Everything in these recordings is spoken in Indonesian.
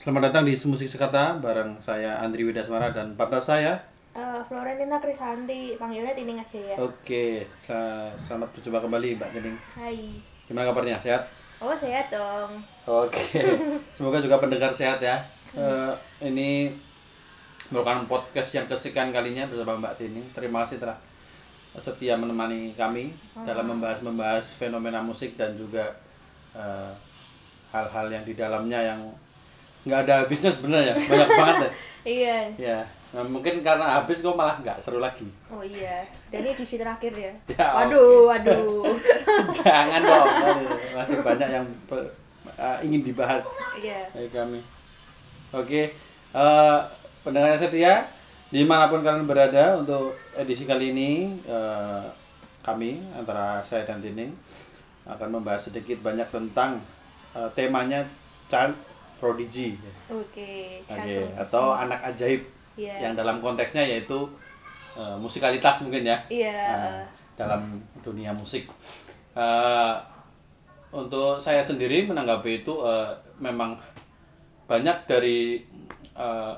Selamat datang di Musik Sekata bareng saya Andri Widasmara dan partner saya. Eh, Florentina Krisanti, panggilnya Tining aja ya. Oke, sa- selamat berjumpa kembali Mbak Jening. Hai. Gimana kabarnya? Sehat? Oh sehat dong. Oke. Semoga juga pendengar sehat ya. Eh, ini merupakan podcast yang kesekian kalinya bersama Mbak Tining. Terima kasih telah setia menemani kami dalam membahas-membahas fenomena musik dan juga eh, hal-hal yang di dalamnya yang nggak ada habisnya sebenarnya banyak banget ya. Iya. Ya, nah, mungkin karena habis kok malah nggak seru lagi. Oh iya. Dan ini edisi terakhir ya. Ya, Waduh, waduh. Jangan dong, masih banyak yang eh, ingin dibahas Iya. dari kami. Oke, eh, pendengar setia, di mana pun kalian berada untuk edisi kali ini, eh, kami antara saya dan Tining akan membahas sedikit banyak tentang eh, temanya child prodigy, Oke. Oke, cakep. atau anak ajaib, Iya. yang dalam konteksnya yaitu eh, musikalitas mungkin ya. Iya. Nah, dalam dunia musik. Eh, untuk saya sendiri menanggapi itu eh, memang banyak dari eh,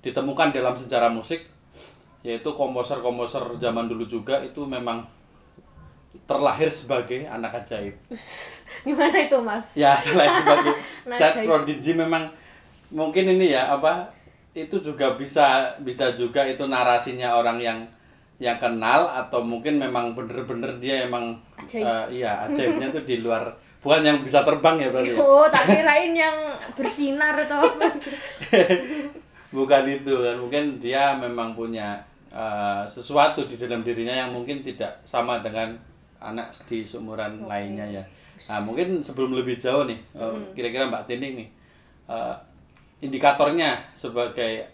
ditemukan dalam sejarah musik yaitu komposer-komposer zaman dulu juga itu memang terlahir sebagai anak ajaib. Gimana itu mas? Ya, terlahir sebagai Anak child ajaib. prodigy memang mungkin ini ya apa itu juga bisa bisa juga itu narasinya orang yang yang kenal atau mungkin memang bener-bener dia emang Ajaib. eh, iya ajaibnya tuh di luar bukan yang bisa terbang ya berarti ya? Oh, tak kirain yang bersinar atau apa. bukan itu kan mungkin dia memang punya eh, sesuatu di dalam dirinya yang mungkin tidak sama dengan anak di seumuran Oke. lainnya ya nah mungkin sebelum lebih jauh nih eh, kira-kira mbak Tining nih eh, indikatornya sebagai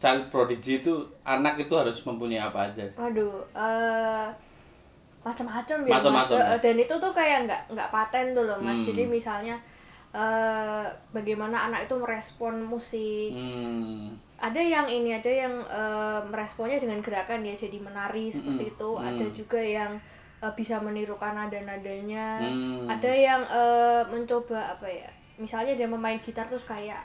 child prodigy itu anak itu harus mempunyai apa aja Waduh, eh macam-macam ya mas. ya. Dan itu tuh kayak nggak nggak paten tuh loh mas. Hmm. Jadi misalnya eh bagaimana anak itu merespon musik. hmm. Ada yang ini, ada yang eh, meresponnya dengan gerakan ya, jadi menari seperti Mm-mm. itu. Ada Mm. juga yang eh, bisa menirukan nada-nadanya. Hmm. Ada yang eh, mencoba apa ya? Misalnya dia memain gitar terus kayak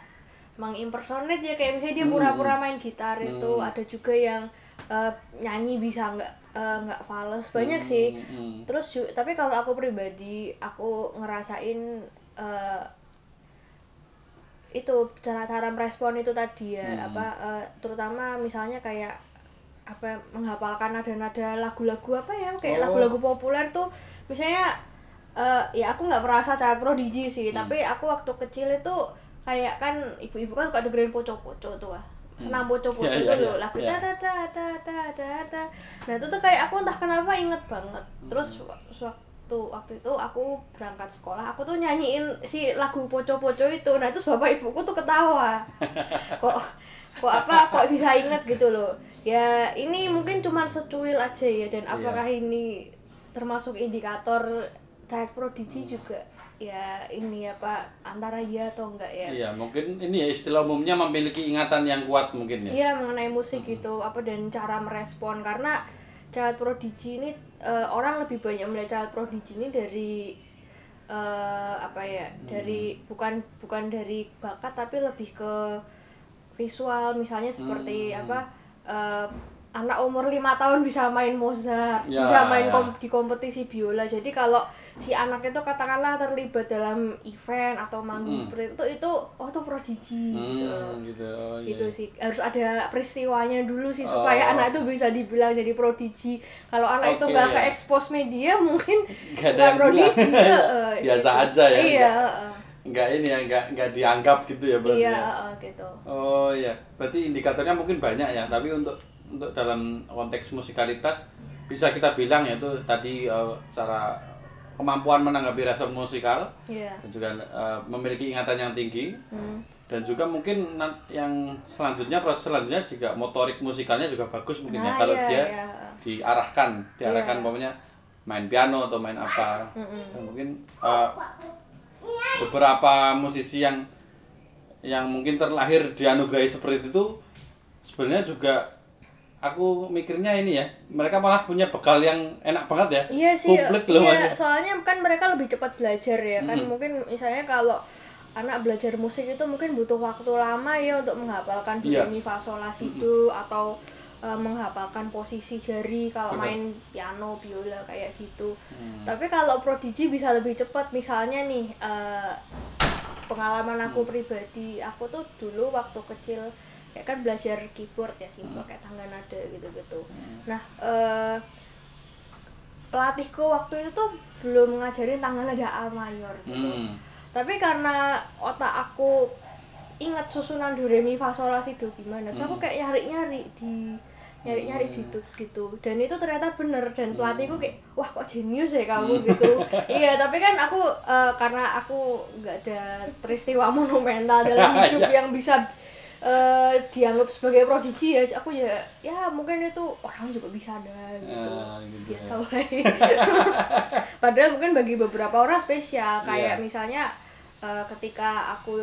mengimpersonate ya kayak misalnya dia Hmm. pura-pura main gitar itu. Hmm. Ada juga yang eh, nyanyi bisa nggak nggak fals. Banyak sih. Hmm. Terus ju- tapi kalau aku pribadi aku ngerasain eh, itu cara-cara merespon itu tadi ya Hmm. apa eh, terutama misalnya kayak apa menghafalkan nada-nada lagu-lagu apa ya kayak Oh. lagu-lagu populer tuh misalnya eh, ya aku nggak merasa child prodigy sih Hmm. tapi aku waktu kecil itu kayak kan ibu-ibu kan suka dengerin poco-poco tuh ah senam poco-poco Ya, itu loh ya, lagu ya. ta ta ta ta ta ta ta nah itu tuh kayak aku entah kenapa inget banget terus Hmm. wa- waktu waktu itu aku berangkat sekolah aku tuh nyanyiin si lagu poco-poco itu nah terus bapak ibuku tuh ketawa kok kok apa kok bisa inget gitu loh. Ya ini mungkin cuma secuil aja ya dan Iya. apakah ini termasuk indikator child prodigy juga? Ya ini apa antara iya atau enggak ya? Iya, mungkin ini ya istilah umumnya memiliki ingatan yang kuat mungkin ya. Iya mengenai musik gitu apa dan cara merespon. Karena child prodigy ini eh, orang lebih banyak melihat child prodigy ini dari eh, apa ya dari bukan bukan dari bakat tapi lebih ke visual misalnya seperti Hmm. apa eh, anak umur lima tahun bisa main Mozart Ya, bisa main ya. kom- di kompetisi biola jadi kalau si anak itu katakanlah terlibat dalam event atau manggung Hmm. seperti itu itu oh itu prodigy gitu Hmm, gitu. Oh, iya. itu sih harus ada peristiwanya dulu sih Oh. supaya anak itu bisa dibilang jadi prodigy kalau anak itu Oke. nggak ke expose media mungkin Nggak prodigy heeh, Biasa gitu. aja ya, iya nggak- ini ya, enggak enggak dianggap gitu ya berarti. iya ya? gitu Oh iya, berarti indikatornya mungkin banyak ya, tapi untuk untuk dalam konteks musikalitas bisa kita bilang yaitu tadi eh, cara kemampuan menanggapi rasa musikal iya dan juga eh, memiliki ingatan yang tinggi Hmm. dan juga mungkin yang selanjutnya proses selanjutnya juga motorik musikalnya juga bagus mungkin ya Nah, kalau iya, dia iya. diarahkan diarahkan Iya. umpamanya main piano atau main apa Mm-mm. dan mungkin eh, beberapa musisi yang yang mungkin terlahir dianugerahi seperti itu sebenarnya juga aku mikirnya ini ya mereka malah punya bekal yang enak banget ya. Iya sih, komplit loh iya, soalnya kan mereka lebih cepat belajar ya kan. Mm-mm. mungkin misalnya kalau anak belajar musik itu mungkin butuh waktu lama ya untuk menghafalkan do re mi fa sol la si do atau eh, menghafalkan posisi jari kalau Benar. main piano biola kayak gitu. Hmm. tapi kalau prodigy bisa lebih cepat misalnya nih eh, pengalaman aku pribadi aku tuh dulu waktu kecil kayak kan belajar keyboard ya simpel kayak tangga nada gitu-gitu. Nah eh, pelatihku waktu itu tuh belum ngajarin tangga nada A mayor gitu. Hmm. tapi karena otak aku ingat susunan do re mi fa sol la si do gimana terus aku kayak nyari nyari di nyari nyari di tuts gitu dan itu ternyata bener dan pelatihku kayak wah kok jenius ya kamu gitu iya tapi kan aku eh, karena aku nggak ada peristiwa monumental dalam hidup Iya. yang bisa eh, dianggap sebagai prodigi ya aku ya ya mungkin itu orang juga bisa ada gitu Ah, gitu biasa ya. wae. Padahal mungkin bagi beberapa orang spesial kayak Iya. misalnya eh, ketika aku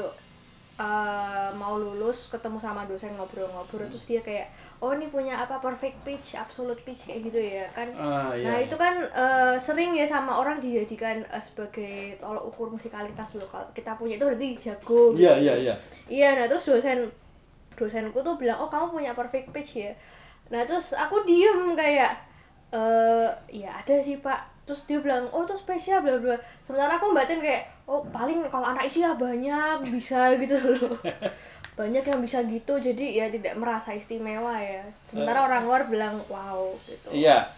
eh, mau lulus ketemu sama dosen ngobrol-ngobrol terus dia kayak oh ini punya apa perfect pitch, absolute pitch kayak gitu ya kan. Ah, iya. Nah itu kan eh, sering ya sama orang dijadikan eh, sebagai tolok ukur musikalitas loh kalau kita punya itu berarti jago. Iya, iya, iya. Iya, nah terus dosen dosenku tuh bilang, "Oh, kamu punya perfect pitch ya?" Nah, terus aku diem kayak eh ya ada sih, Pak. Terus dia bilang, "Oh, itu spesial bla bla." Sementara aku batin kayak, "Oh, paling kalau anak isi ya banyak bisa gitu loh." banyak yang bisa gitu jadi ya tidak merasa istimewa ya sementara orang luar bilang wow gitu Iya.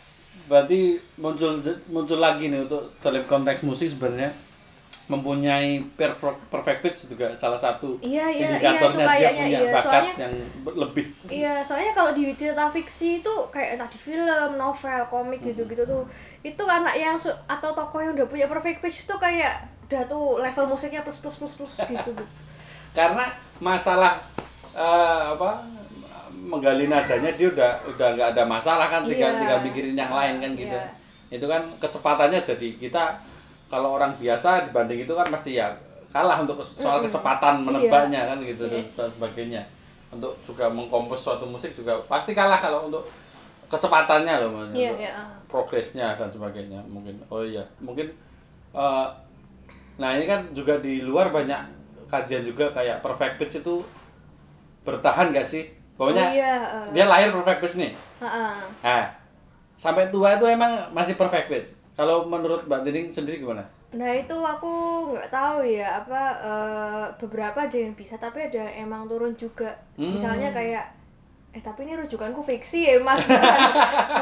Berarti muncul muncul lagi nih untuk dalam konteks musik sebenarnya mempunyai perfect, perfect pitch juga salah satu Iya, iya, iya, indikatornya itu dia punya iya. bakat Soalnya- yang lebih. Iya, soalnya kalau di cerita fiksi itu kayak entah di film, novel, komik gitu-gitu tuh, itu anak yang su- atau tokoh yang udah punya perfect pitch tuh kayak udah tuh level musiknya plus plus plus plus gitu. Karena masalah eh, apa menggali nadanya dia udah udah nggak ada masalah kan tinggal Iya. tinggal mikirin yang lain kan gitu. Iya. Itu kan kecepatannya jadi kita kalau orang biasa dibanding itu kan pasti ya kalah untuk soal kecepatan Iya. menebaknya kan gitu dan Yes. dan sebagainya. Untuk juga mengkompos suatu musik juga pasti kalah kalau untuk kecepatannya loh maksudnya. Iya, iya. progresnya dan sebagainya mungkin oh iya mungkin eh, nah ini kan juga di luar banyak kajian juga kayak perfect pitch itu bertahan gak sih pokoknya Oh iya, eh. dia lahir perfect pitch nih Ha-ha. nah sampai tua itu emang masih perfect pitch kalau menurut mbak Tining sendiri gimana Nah itu aku nggak tahu ya apa eh, beberapa ada yang bisa tapi ada yang emang turun juga. Hmm. Misalnya kayak eh tapi ini rujukanku fiksi ya mas bukan,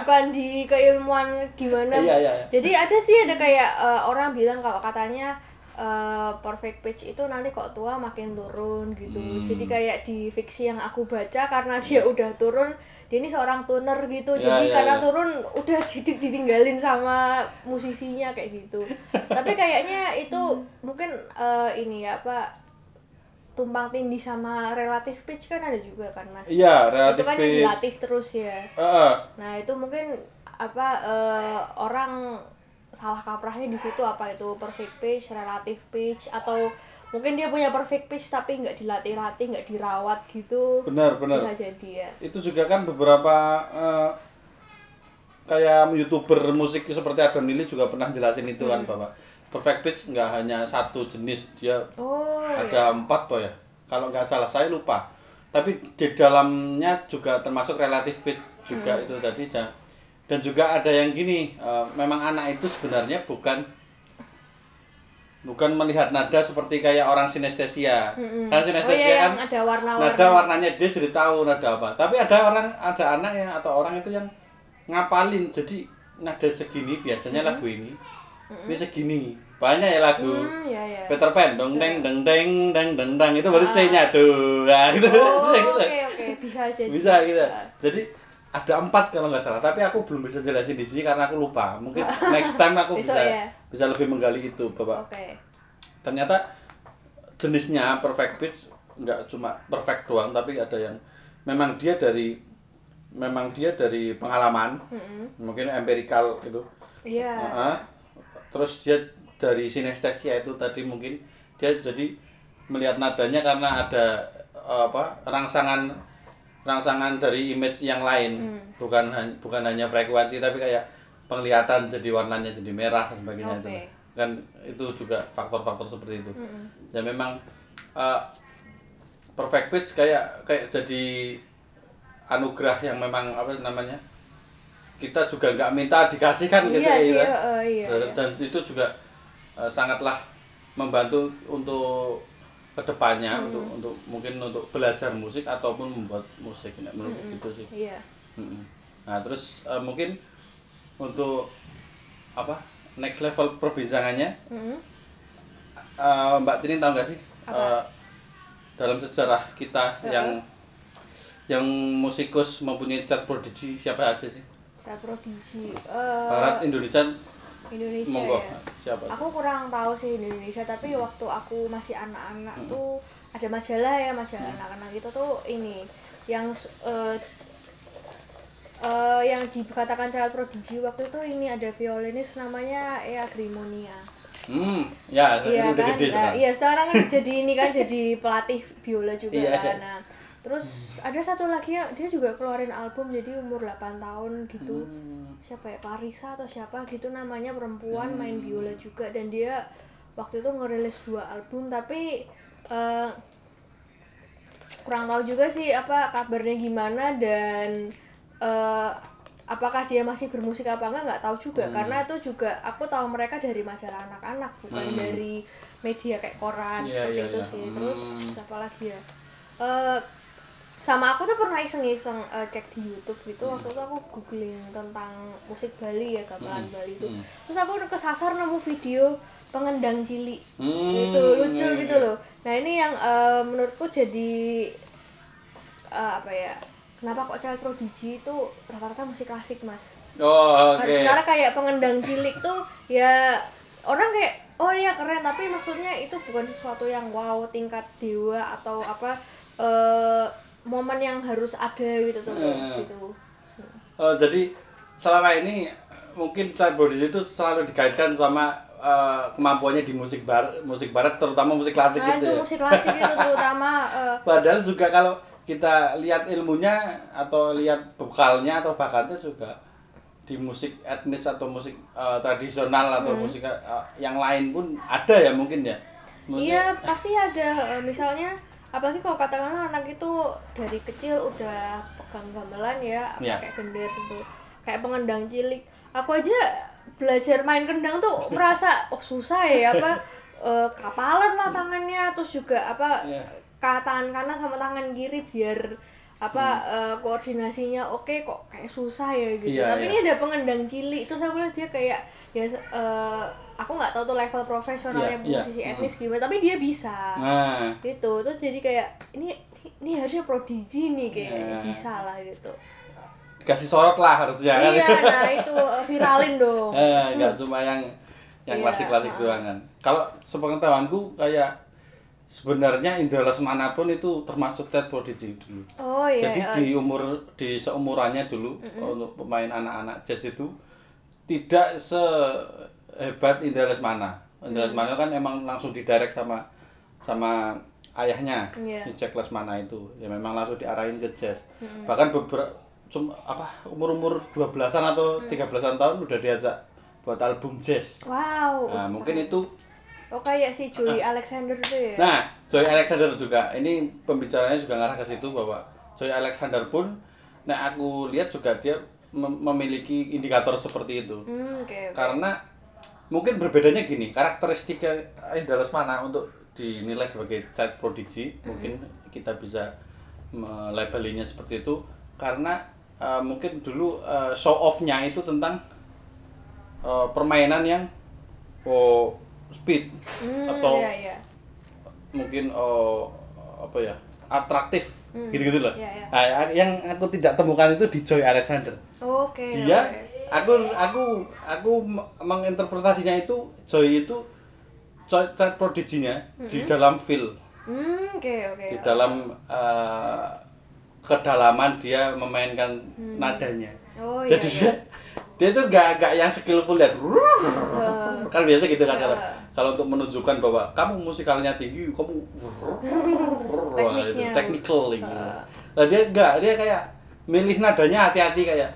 bukan di keilmuan gimana. Iya, iya, iya. Jadi ada sih ada kayak eh, orang bilang kalau katanya eh, perfect pitch itu nanti kok tua makin turun gitu. Hmm. Jadi kayak di fiksi yang aku baca karena dia udah turun dia ini seorang tuner gitu. Ya, Jadi ya, karena ya. turun udah di- ditinggalin sama musisinya kayak gitu. Tapi kayaknya itu mungkin eh, ini ya apa tumpang tindih sama relatif pitch kan ada juga kan mas. iya itu relatif kan yang pitch dilatih terus ya. Eh, Nah itu mungkin apa eh, orang salah kaprahnya di situ apa itu perfect pitch, relative pitch atau mungkin dia punya perfect pitch tapi nggak dilatih-latih, nggak dirawat gitu. benar benar Bisa jadi ya. itu juga kan beberapa eh, kayak youtuber musik seperti Adam Lili juga pernah jelasin itu Hmm. kan bahwa perfect pitch nggak hanya satu jenis dia Oh ada empat toh ya kalau nggak salah saya lupa tapi di dalamnya juga termasuk relatif pitch juga Hmm. itu tadi dan juga ada yang gini eh, memang anak itu sebenarnya bukan bukan melihat nada seperti kayak orang sinestesia. Mm-mm. kan Oh sinestesia iya kan ada warna-warna. nada warnanya dia jadi tahu nada apa. Tapi ada orang ada anak yang atau orang itu yang ngapalin. Jadi nada segini biasanya lagu ini. Ini segini. Banyak ya lagu. Hmm, ya ya. Peter Pan dong deng deng deng deng deng deng. Itu baru C-nya tuh nah, gitu. Oh, gitu. oke oke. Bisa jadi. bisa gitu. Jadi ada empat kalau nggak salah. Tapi aku belum bisa jelasin di sini karena aku lupa. Mungkin next time aku bisa ya. Bisa lebih menggali itu bapak Oke. ternyata jenisnya perfect pitch nggak cuma perfect doang tapi ada yang memang dia dari memang dia dari pengalaman Mm-mm. mungkin empirical gitu Iya. Heeh. terus dia dari sinestesia itu tadi mungkin dia jadi melihat nadanya karena ada apa rangsangan rangsangan dari image yang lain Hmm. bukan bukan hanya frekuensi tapi kayak penglihatan jadi warnanya jadi merah dan sebagainya Oke. itu kan itu juga faktor-faktor seperti itu Mm-mm. ya memang uh, perfect pitch kayak kayak jadi anugerah yang memang apa namanya kita juga nggak minta dikasihkan gitu iya sih ya eh, iya, dan, iya. dan itu juga uh, sangatlah membantu untuk ke depannya Hmm. untuk untuk mungkin untuk belajar musik ataupun membuat musik nah, menurut Mm-mm. gitu sih iya Mm-mm. nah terus uh, mungkin untuk apa next level perbincangannya Mm-mm. uh, Mbak Tini tahu nggak sih Apa? uh, dalam sejarah kita Heeh. yang yang musikus mempunyai chart prodigy siapa aja sih saya prodigi eh, Barat Indonesia Indonesia monggo ya siapa aku kurang tahu sih Indonesia tapi waktu aku masih anak-anak Hmm. tuh ada majalah ya majalah anak-anak itu tuh ini yang eh, eh, yang dikatakan child prodigy waktu itu ini ada violinis namanya Ea Grimonia. Hmm ya iya udah kan? gede sekarang. iya sekarang kan jadi ini kan jadi pelatih biola juga Iya, kan. Nah terus ada satu lagi yang dia juga keluarin album jadi umur 8 tahun gitu. Hmm. siapa ya? Clarissa atau siapa gitu namanya perempuan Hmm. main biola juga. Dan dia waktu itu ngerilis dua album tapi eh, kurang tahu juga sih apa kabarnya gimana dan eh, apakah dia masih bermusik apa enggak nggak tahu juga Hmm. karena itu juga aku tahu mereka dari majalah anak-anak bukan Hmm. dari media kayak koran Iya, seperti iya, itu iya. sih Hmm. terus apa lagi ya Eh, sama aku tuh pernah iseng-iseng eh, cek di YouTube gitu waktu itu aku googling tentang musik Bali ya gamelan Hmm. Bali itu Hmm. terus aku udah kesasar nemu video pengendang cilik Hmm, itu lucu iya, gitu iya. loh nah ini yang eh, menurutku jadi eh, apa ya kenapa kok child prodigy itu rata-rata musik klasik mas? Oh oke. sebenarnya kayak pengendang cilik tuh ya orang kayak oh iya keren tapi maksudnya itu bukan sesuatu yang wow tingkat dewa atau apa eh momen yang harus ada gitu tuh Eh. gitu. Oh, jadi selama ini mungkin child prodigy itu selalu dikaitkan sama eh, kemampuannya di musik barat musik barat terutama musik klasik nah gitu itu ya? musik klasik itu terutama eh, Padahal juga kalau kita lihat ilmunya atau lihat bekalnya atau bakatnya juga di musik etnis atau musik eh, tradisional atau musik eh, yang lain pun ada ya mungkin ya. Iya pasti ada Eh, misalnya apalagi kalau katakanlah anak itu dari kecil udah pegang gamelan ya Iya. kayak gender kayak pengendang cilik aku aja belajar main kendang tuh merasa oh susah ya apa eh, kapalan lah tangannya terus juga apa Iya. Ka- tangan kanan sama tangan kiri biar apa eh, koordinasinya oke kok kayak susah ya gitu Hmm. Iya, tapi iya. ini ada pengendang cilik terus aku lihat dia kayak ya eh, aku nggak tahu tuh level profesionalnya Iya, iya. musisi etnis gimana tapi dia bisa Nah, gitu terus jadi kayak ini ini harusnya prodigi nih kayaknya Iya. bisa lah gitu dikasih sorot lah harusnya kan. iya nah itu eh, viralin dong Eh, nggak cuma yang yang Iya, klasik-klasik ah. doang kan. Kalau sepengetahuanku kayak sebenarnya Indra Lesmana pun itu termasuk child prodigy dulu. oh iya Jadi eh, di umur di seumurannya dulu untuk pemain anak-anak jazz itu tidak sehebat Indra Lesmana. Indra Lesmana kan emang langsung didirect sama sama ayahnya Iya. di Jack Lesmana itu. Ya memang langsung diarahin ke jazz. Bahkan beberapa cuma apa umur-umur 12-an atau 13-an tahun udah diajak buat album jazz. wow Nah, mungkin itu oh kayak si Joey Alexander tuh ya Nah, Joy Alexander juga. Ini pembicaranya juga ngarah ke situ bahwa Joy Alexander pun nah aku lihat juga dia mem- memiliki indikator seperti itu. hmm oke oke. Karena mungkin berbedanya gini, karakteristika Indra Lesmana untuk dinilai sebagai child prodigy, mungkin kita bisa melabelinya seperti itu karena eh, mungkin dulu eh, show off-nya itu tentang eh, permainan yang oh speed hmm, atau iya iya mungkin oh, apa ya atraktif Hmm. gitu-gitu loh. Iya, iya. Nah, yang aku tidak temukan itu di Joy Alexander. oke Dia oke. aku aku aku menginterpretasinya itu Joy itu Joy child prodigy-nya di dalam feel, hmm oke oke di dalam eh, kedalaman dia memainkan nadanya. oh iya Jadi iya. dia dia tuh gak gak yang skillful dan kan biasa gitu kan kalau Iya. kalau untuk menunjukkan bahwa kamu musikalnya tinggi kamu technical gitu. Nah, dia enggak, dia kayak milih nadanya hati-hati kayak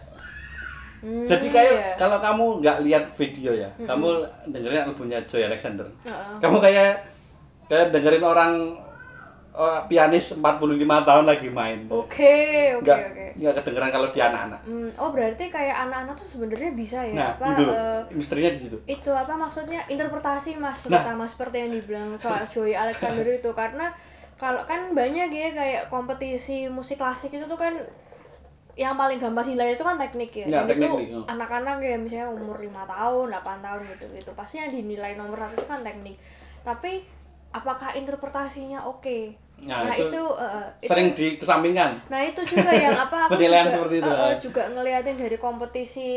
Hmm, Jadi kayak iya. kalau kamu nggak lihat video ya, kamu dengerin albumnya Joy Alexander. Heeh. Kamu kayak kayak dengerin orang oh, pianis 45 tahun lagi main. Oke, oke, oke. nggak kedengeran kalau di anak-anak. Hmm, oh berarti kayak anak-anak tuh sebenarnya bisa ya Nah, apa itu eh, misterinya di situ. itu apa maksudnya interpretasi mas Nah. terutama seperti yang dibilang soal Joy Alexander itu karena kalau kan banyak ya kayak kompetisi musik klasik itu tuh kan yang paling gampang dinilai itu kan teknik ya, Ya, dan itu teknik, oh. anak-anak ya misalnya umur lima tahun 8 tahun gitu gitu pasti yang dinilai nomor satu itu kan teknik tapi apakah interpretasinya oke Nah, nah, itu itu, itu Sering dikesampingkan. Nah itu juga yang apa aku Penilaian juga, seperti itu, eh. juga ngeliatin dari kompetisi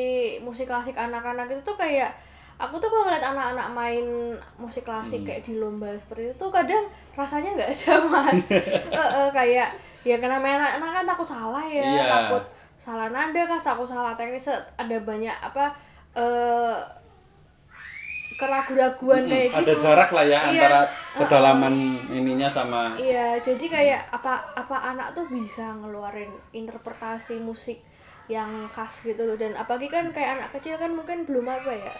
musik klasik anak-anak itu tuh kayak aku tuh kalau ngeliat anak-anak main musik klasik Hmm. kayak di lomba seperti itu tuh kadang rasanya nggak ada mas Eh, eh, kayak ya karena main anak-anak kan takut salah ya Iya. takut salah nada kan takut salah teknis ada banyak apa eh keraguan-raguan Mm-mm, kayak ada gitu jarak lah ya Iya, antara kedalaman ininya sama Iya, jadi kayak apa apa anak tuh bisa ngeluarin interpretasi musik yang khas gitu loh dan apalagi kan kayak anak kecil kan mungkin belum apa ya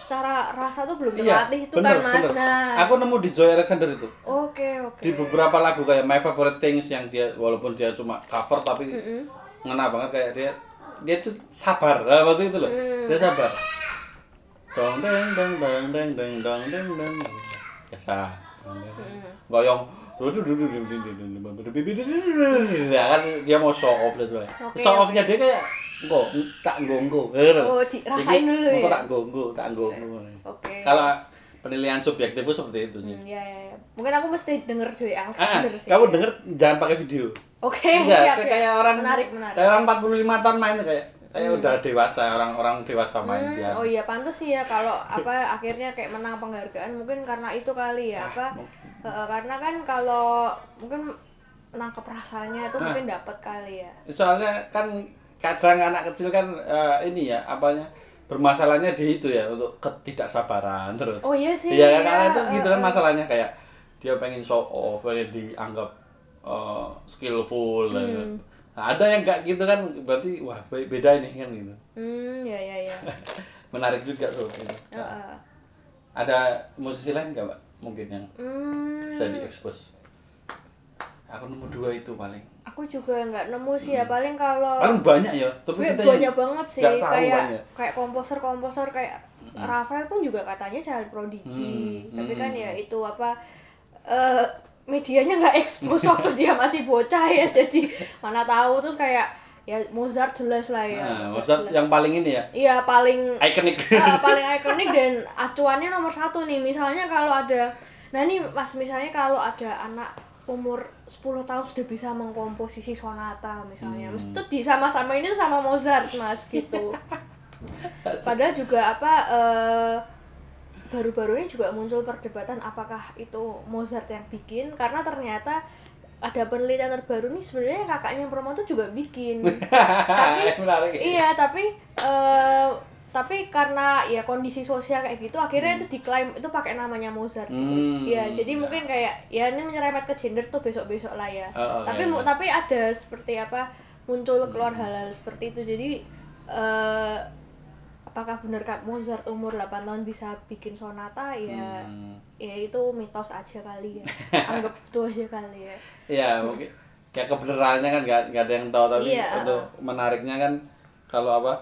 secara rasa tuh belum Iya, terlatih itu bener, kan mas bener. nah Aku nemu di Joy Alexander itu. oke oke Di beberapa lagu kayak My Favorite Things yang dia walaupun dia cuma cover tapi Mm-mm. ngena banget kayak dia dia tuh sabar. Nah, maksudnya itu loh. Hmm. Dia sabar. Dong deng deng deng deng deng dong deng deng. Biasa. Goyong. Ya kan dia mau show off sebagainya. Oke, show offnya dia kayak engko tak ngonggo. oh dirasain dulu ya tak ngonggo, tak ngonggo. oke Kalau penilaian subjektif itu seperti itu sih. Hmm, ya, ya, ya. mungkin aku mesti denger Joy Ah, Alexander sih kamu denger jangan pakai video. oke Enggak, siap, kayak, kayak orang menarik menarik kayak orang 45 tahun main tuh kayak kayak udah dewasa, orang-orang dewasa main Hmm, piano. oh iya pantas sih ya kalau apa akhirnya kayak menang penghargaan mungkin karena itu kali ya apa eh, eh, karena kan kalau mungkin nangkep rasanya itu Nah. mungkin dapat kali ya Soalnya kan kadang anak kecil kan eh, ini ya apanya bermasalahnya di itu ya untuk ketidaksabaran terus. oh iya sih Iya kan karena ya, itu gitu kan masalahnya kayak dia pengen show off, pengen dianggap eh, skillful. Hmm. Nah, ada yang enggak gitu kan berarti wah be- beda ini kan gitu. hmm ya ya ya Menarik juga tuh. ini. Eh, eh. Ada musisi lain nggak mbak? Mungkin yang hmm bisa diekspos. Aku nemu dua itu paling. aku juga nggak nemu sih ya paling kalau Paling banyak ya. Tapi kita banyak banget sih tahu kayak banyak. kayak komposer komposer kayak Rafael pun juga katanya child prodigy Hmm, tapi hmm, kan hmm. ya itu apa eh medianya nggak ekspos waktu dia masih bocah ya jadi mana tahu tuh kayak ya Mozart jelas lah ya Nah, Mozart jelas. yang paling ini ya, iya paling ikonik. eh, paling ikonik dan acuannya nomor satu nih misalnya kalau ada nah ini mas misalnya kalau ada anak umur 10 tahun sudah bisa mengkomposisi sonata misalnya Hmm. mesti tuh di sama-sama ini sama Mozart mas gitu padahal juga apa eh, baru-baru ini juga muncul perdebatan apakah itu Mozart yang bikin karena ternyata ada penelitian terbaru nih sebenarnya kakaknya Promo tuh juga bikin tapi menarik. iya tapi eh, tapi karena ya kondisi sosial kayak gitu akhirnya itu diklaim itu pakai namanya Mozart gitu. Hmm. Iya, jadi mungkin kayak ya ini menyerempet ke gender tuh besok-besok lah ya. Oh, oh, tapi iya, mu- iya. tapi ada seperti apa muncul keluar hal-hal seperti itu. Jadi eh apakah benar Kak Mozart umur 8 tahun bisa bikin sonata ya Hmm. ya itu mitos aja kali ya. Anggap itu aja kali ya. Iya, mungkin ya kebenarannya kan nggak nggak ada yang tahu tapi Iya, untuk menariknya kan kalau apa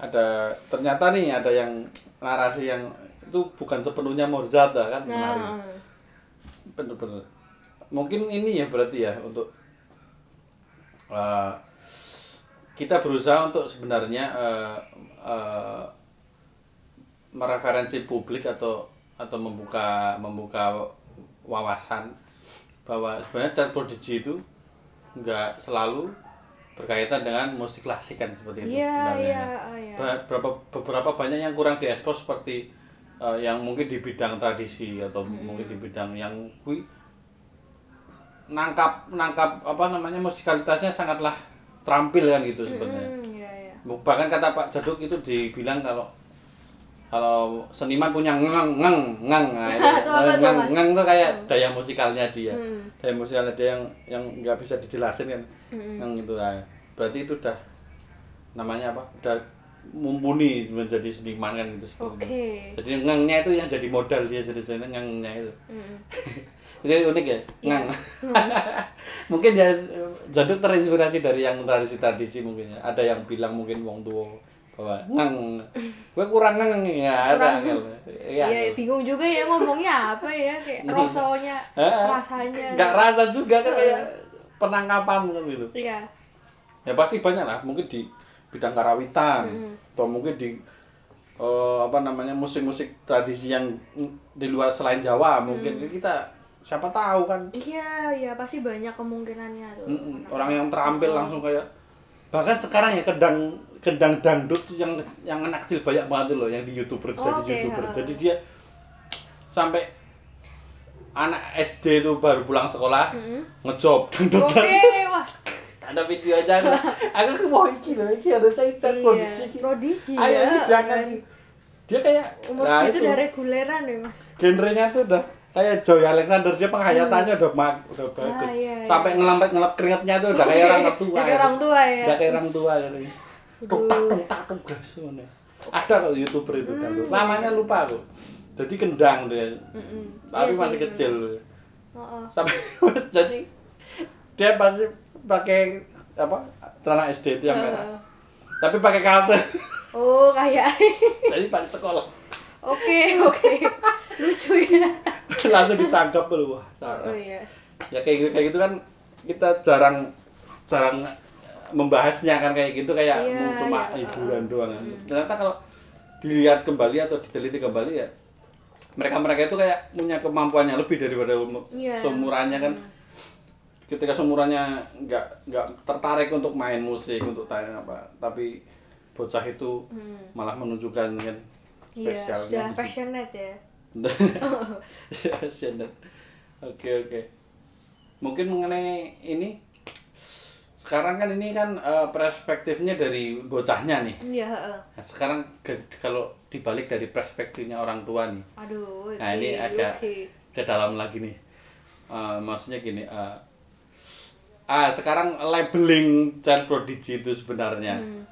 ada ternyata nih ada yang narasi yang itu bukan sepenuhnya Mozart kan menarik. Nah, Bener-bener. Mungkin ini ya berarti ya untuk eh, kita berusaha untuk sebenarnya eh, eh, mereferensi publik atau atau membuka membuka wawasan bahwa sebenarnya child prodigy itu nggak selalu berkaitan dengan musik klasik kan seperti itu Iya, sebenarnya. iya, oh. Ba- Beberapa beberapa banyak yang kurang diekspos seperti eh, yang mungkin di bidang tradisi atau mungkin di bidang yang kui nangkap nangkap apa namanya musikalitasnya sangatlah terampil kan gitu sebenarnya. Hmm. Bahkan kata Pak Jaduk itu dibilang kalau kalau seniman punya ngeng ngeng ngeng nah, itu, Itu apa ngeng Mas? ngeng tuh kayak daya musikalnya dia Hmm. daya musikalnya dia yang yang nggak bisa dijelasin kan Hmm. ngeng itu lah berarti itu udah namanya apa udah mumpuni menjadi seniman kan gitu oke sebenarnya. Jadi ngengnya itu yang jadi modal dia jadi sebenarnya ngengnya itu. Itu unik ya, Iya. ngang. mungkin ya jadi terinspirasi dari yang tradisi-tradisi mungkin ya. Ada yang bilang mungkin wong tua bahwa ngang, gue kurang ngang ya ada. Kurang. Iya. Iya, bingung juga ya ngomongnya apa ya kayak rosonya, Heeh. rasanya. Nggak rasa juga kan kayak penangkapan kan gitu. Iya. Ya pasti banyak lah, mungkin di bidang karawitan Mm-mm. atau mungkin di eh, apa namanya musik-musik tradisi yang di luar selain Jawa mungkin Mm. kita siapa tahu kan Iya, iya pasti banyak kemungkinannya tuh. Mm-mm. orang yang terampil langsung kayak bahkan sekarang ya kedang kedang dangdut tuh yang yang anak kecil banyak banget tuh loh yang di youtuber Oh, jadi oke, youtuber ha. jadi dia sampai anak SD tuh baru pulang sekolah Mm-mm. ngejob dangdut Oke, wah. ada video aja aku aku mau iki loh iki ada cacat Iya, produksi iki prodigi ayo ya, jangan kan. dia kayak Umur nah, itu, udah reguleran deh, Mas. genrenya tuh udah kayak Joy Alexander dia penghayatannya udah mak udah bagus. Ah, iya, sampai iya. ngelempet ngelap keringatnya tuh udah kayak orang tua Udah kayak orang tua ya. udah kayak orang tua ya tuk tak tuk tak ngono. ada kok youtuber itu kan Hmm, namanya lupa aku. Jadi kendang dia. Mm-mm. tapi Iya masih sih, kecil. Heeh. sampai jadi dia pasti pakai apa celana SD itu yang merah. Tapi pakai kalse. Oh, kayak. Jadi pada sekolah Oke, oke. Lucu ya. langsung ditangkap loh wah Oh tangkap. iya. ya kayak gitu kayak gitu kan kita jarang jarang membahasnya kan kayak gitu kayak mau cuma iya, hiburan doang kan. mm. ternyata kalau dilihat kembali atau diteliti kembali ya mereka mereka itu kayak punya kemampuannya lebih daripada Iya. seumurannya kan ketika seumurannya nggak nggak tertarik untuk main musik untuk tanya apa tapi bocah itu Hmm. malah menunjukkan kan Iya, spesialnya sudah gitu. passionate ya. Ya, passionate. Oke oke. Mungkin mengenai ini sekarang kan ini kan eh, perspektifnya dari bocahnya nih. Iya, heeh. Nah, sekarang ke- kalau dibalik dari perspektifnya orang tua nih, Aduh, Nah, ini agak- ke dalam lagi nih. Eh, maksudnya gini, eh, ah sekarang labeling child prodigy itu sebenarnya, Hmm.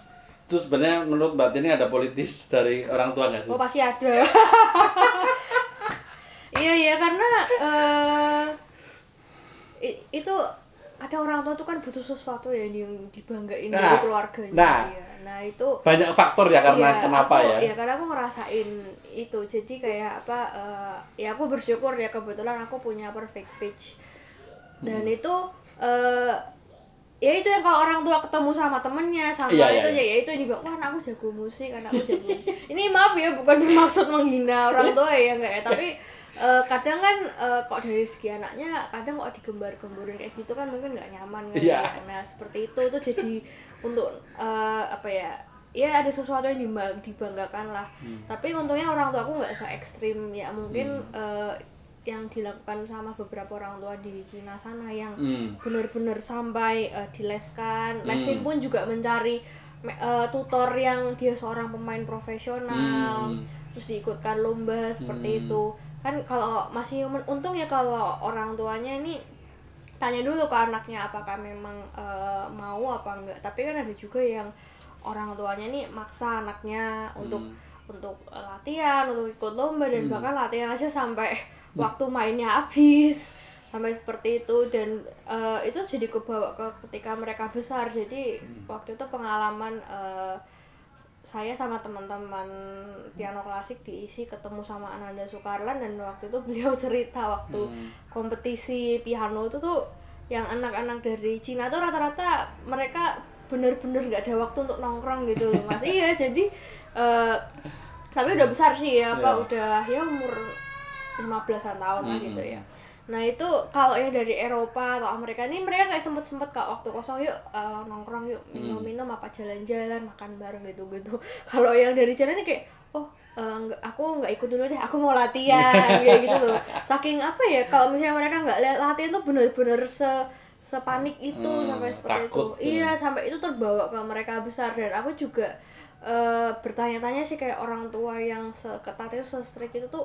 Itu sebenarnya menurut Mbak Tini ada politis dari orang tua nggak sih? Oh, pasti ada. Iya, iya karena i- itu ada orang tua tuh kan butuh sesuatu ya yang dibanggain Nah, dari keluarganya nah. dia. Nah, itu Banyak faktor ya karena Iya, kenapa aku- ya? Iya, karena aku ngerasain itu. Jadi kayak apa? eh, ya aku bersyukur ya kebetulan aku punya perfect pitch. Dan Hmm. itu eh ya itu yang kalau orang tua ketemu sama temennya sama Iya, iya, itu iya. ya itu yang dibilang wah anakku jago musik anakku jago ini maaf ya bukan bermaksud menghina orang tua ya enggak ya tapi eh, kadang kan eh, kok dari segi anaknya kadang kok digembar-gemborin kayak gitu kan mungkin nggak nyaman kan Iya. ya. nah seperti itu itu jadi untuk eh, apa ya ya ada sesuatu yang dibang- dibanggakan lah Hmm. tapi untungnya orang tua aku nggak se ekstrim ya mungkin eh, yang dilakukan sama beberapa orang tua di Cina sana yang Hmm. benar-benar sampai eh, dileskan Hmm. lesin pun juga mencari me- eh, tutor yang dia seorang pemain profesional Hmm. terus diikutkan lomba seperti Hmm. itu kan kalau masih untung ya kalau orang tuanya ini tanya dulu ke anaknya apakah memang eh, mau apa enggak tapi kan ada juga yang orang tuanya nih maksa anaknya untuk Hmm. untuk eh, latihan untuk ikut lomba dan Hmm. bahkan latihan aja sampai waktu mainnya habis sampai seperti itu dan eh, itu jadi kebawa ke ketika mereka besar jadi Hmm. waktu itu pengalaman eh, saya sama teman-teman piano klasik diisi ketemu sama Ananda Sukarlan dan waktu itu beliau cerita waktu Hmm. kompetisi piano itu tuh yang anak-anak dari Cina tuh rata-rata mereka bener-bener nggak ada waktu untuk nongkrong gitu loh mas iya jadi eh, tapi udah besar sih ya apa Iya. udah ya umur 15-an tahun lah Mm-mm. gitu ya nah itu kalau yang dari Eropa atau Amerika ini mereka kayak sempet-sempet kak waktu kosong yuk eh, nongkrong yuk Hmm. minum-minum apa jalan-jalan makan bareng gitu-gitu kalau yang dari Cina ini kayak oh nggak- aku nggak ikut dulu deh aku mau latihan kayak gitu loh saking apa ya kalau misalnya mereka nggak lihat latihan tuh bener-bener se sepanik itu Hmm, sampai seperti takut itu gitu. iya sampai itu terbawa ke mereka besar dan aku juga eh, bertanya-tanya sih kayak orang tua yang seketat itu se-strict itu tuh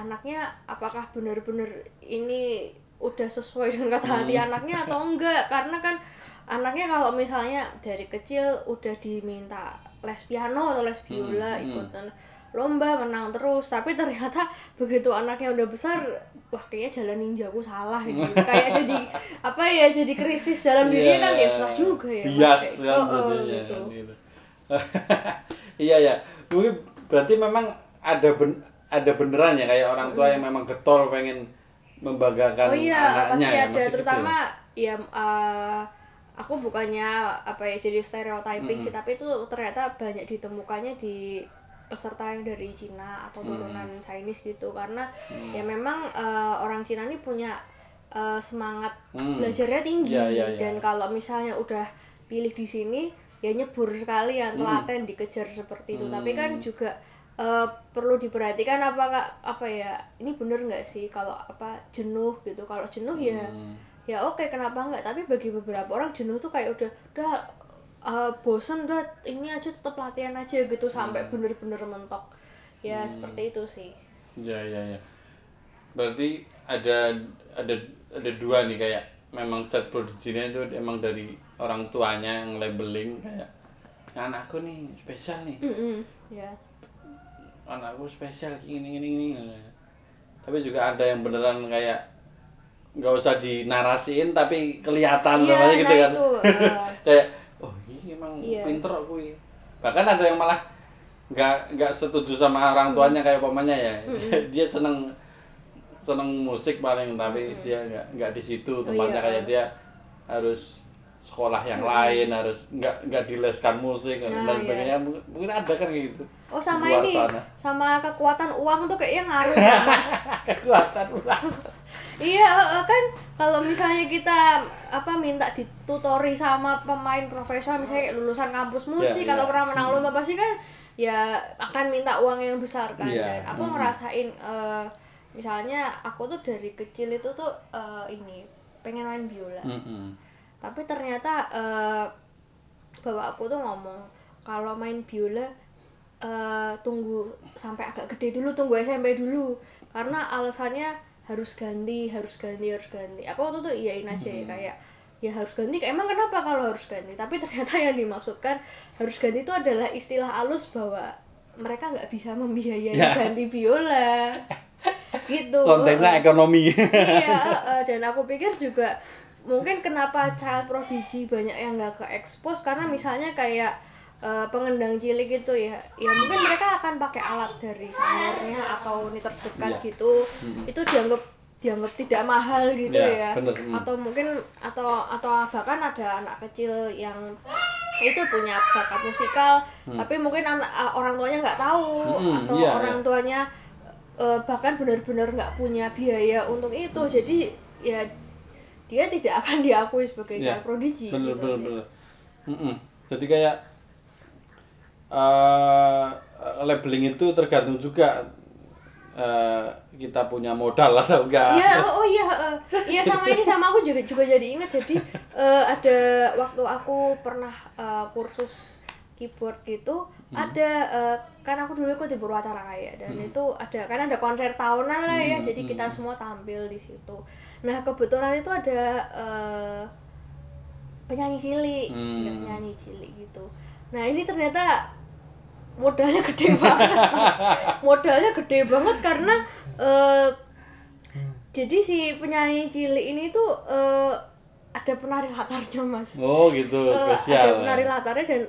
anaknya apakah benar-benar ini udah sesuai dengan kata hati Hmm. anaknya atau enggak karena kan anaknya kalau misalnya dari kecil udah diminta les piano atau les biola Hmm, hmm. ikut lomba menang terus tapi ternyata begitu anaknya udah besar wah kayaknya jalan ninjaku salah gitu kayak jadi apa ya jadi krisis dalam dirinya kan ya susah juga ya bias kan oh, oh, gitu. kan, gitu. iya ya mungkin berarti memang ada ben ada beneran ya kayak orang tua yang memang getol pengen membanggakan oh iya anaknya pasti ya, ada. terutama ya eh, aku bukannya apa ya jadi stereotyping sih tapi itu ternyata banyak ditemukannya di peserta yang dari Cina atau turunan Chinese gitu. Karena ya memang eh, orang Cina ini punya eh, semangat Hmm. belajarnya tinggi. Iya, iya, iya. dan kalau misalnya udah pilih di sini ya nyebur sekali yang telaten dikejar seperti itu. Tapi kan Hmm. juga eh, perlu diperhatikan apakah apa ya ini bener nggak sih kalau apa jenuh gitu? Kalau jenuh ya Hmm. ya oke kenapa nggak? Tapi bagi beberapa orang jenuh tuh kayak udah udah eh, bosen udah ini aja tetap latihan aja gitu sampai Hmm. bener-bener mentok. Ya seperti itu sih. Ya ya ya. Berarti ada ada ada dua nih kayak memang cat produksinya itu emang dari orang tuanya yang labeling kayak anakku nih spesial nih. Mm-mm, ya anakku spesial ini ini ini tapi juga ada yang beneran kayak nggak usah dinarasiin tapi kelihatan Iya, namanya gitu nah kan. itu, eh. kayak oh ini emang Iya. pinter aku ini. Bahkan ada yang malah nggak nggak setuju sama orang tuanya kayak pamannya ya. Dia seneng seneng musik paling tapi dia nggak nggak di situ tempatnya. iya. kayak dia harus sekolah yang lain harus nggak nggak dileskan musik Nah, dan iya. sebagainya mungkin, mungkin ada kan kayak gitu Oh sama Di luar ini, sana. sama kekuatan uang tuh kayaknya ngaruh ya mas. kekuatan uang iya kan kalau misalnya kita apa minta ditutori sama pemain profesional misalnya kayak lulusan kampus musik Iya, kalau iya. pernah menang lomba pasti kan ya akan minta uang yang besar kan. Iya, Dan aku mm. ngerasain eh, misalnya aku tuh dari kecil itu tuh eh, ini pengen main biola. Mm-mm. Tapi ternyata eh bapak aku tuh ngomong kalau main biola eh tunggu sampai agak gede dulu tunggu SMP dulu. Karena alasannya harus ganti harus ganti harus ganti. Aku waktu itu iyain aja ya kayak ya harus ganti. Emang kenapa kalau harus ganti? Tapi ternyata yang dimaksudkan harus ganti itu adalah istilah halus bahwa mereka nggak bisa membiayai Ya. ganti biola. Gitu. Konteksnya ekonomi. Iya eh, dan aku pikir juga mungkin kenapa child prodigy banyak yang nggak ke expose karena misalnya kayak eh, pengendang cilik itu ya. Ya mungkin mereka akan pakai alat dari seniornya atau ini terdekat Iya. gitu. Itu dianggap dianggap tidak mahal gitu Iya, ya. bener, mm. atau mungkin atau atau bahkan ada anak kecil yang itu punya bakat musikal tapi mungkin anak orang tuanya nggak tahu Mm, atau iya, orang iya. tuanya eh, bahkan benar-benar nggak punya biaya untuk itu. Jadi ya dia tidak akan diakui sebagai Ya, child prodigy bener gitu bener sih. bener. Mm-mm. jadi kayak eh labeling itu tergantung juga eh kita punya modal atau enggak. Iya, oh, oh iya, eh, iya sama ini sama aku juga juga jadi ingat. Jadi eh, ada waktu aku pernah eh, kursus keyboard gitu ada eh, kan aku dulu ikut di berwacara kayak dan itu ada kan ada konser tahunan lah ya. Jadi kita semua tampil di situ nah kebetulan itu ada eh, penyanyi cilik. Hmm. penyanyi cilik gitu. Nah ini ternyata modalnya gede banget. Modalnya gede banget karena eh, jadi si penyanyi cilik ini tuh eh, ada penari latarnya mas. Oh gitu. Eh, spesial. ada penari latarnya dan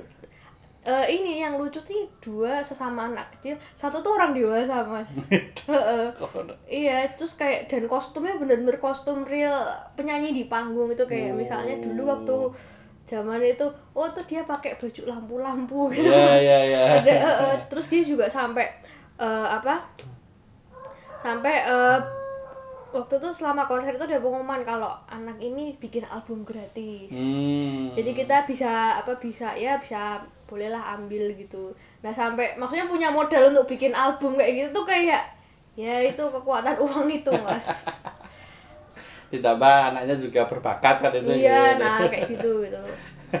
eh, ini yang lucu sih dua sesama anak kecil. Satu tuh orang dewasa mas. Heeh. iya terus kayak dan kostumnya bener-bener kostum real penyanyi di panggung itu. Kayak misalnya dulu waktu zaman itu oh tuh dia pakai baju lampu-lampu. Gitu Iya iya iya. ada eh, eh, terus dia juga sampai eh, apa? Sampai eh, waktu itu selama konser itu ada pengumuman kalau anak ini bikin album gratis. Hmm. jadi kita bisa apa bisa ya bisa bolehlah ambil gitu. Nah sampai maksudnya punya modal untuk bikin album kayak gitu tuh kayak ya itu kekuatan uang itu mas. Ditambah anaknya juga berbakat kan itu iya gitu. nah kayak gitu gitu.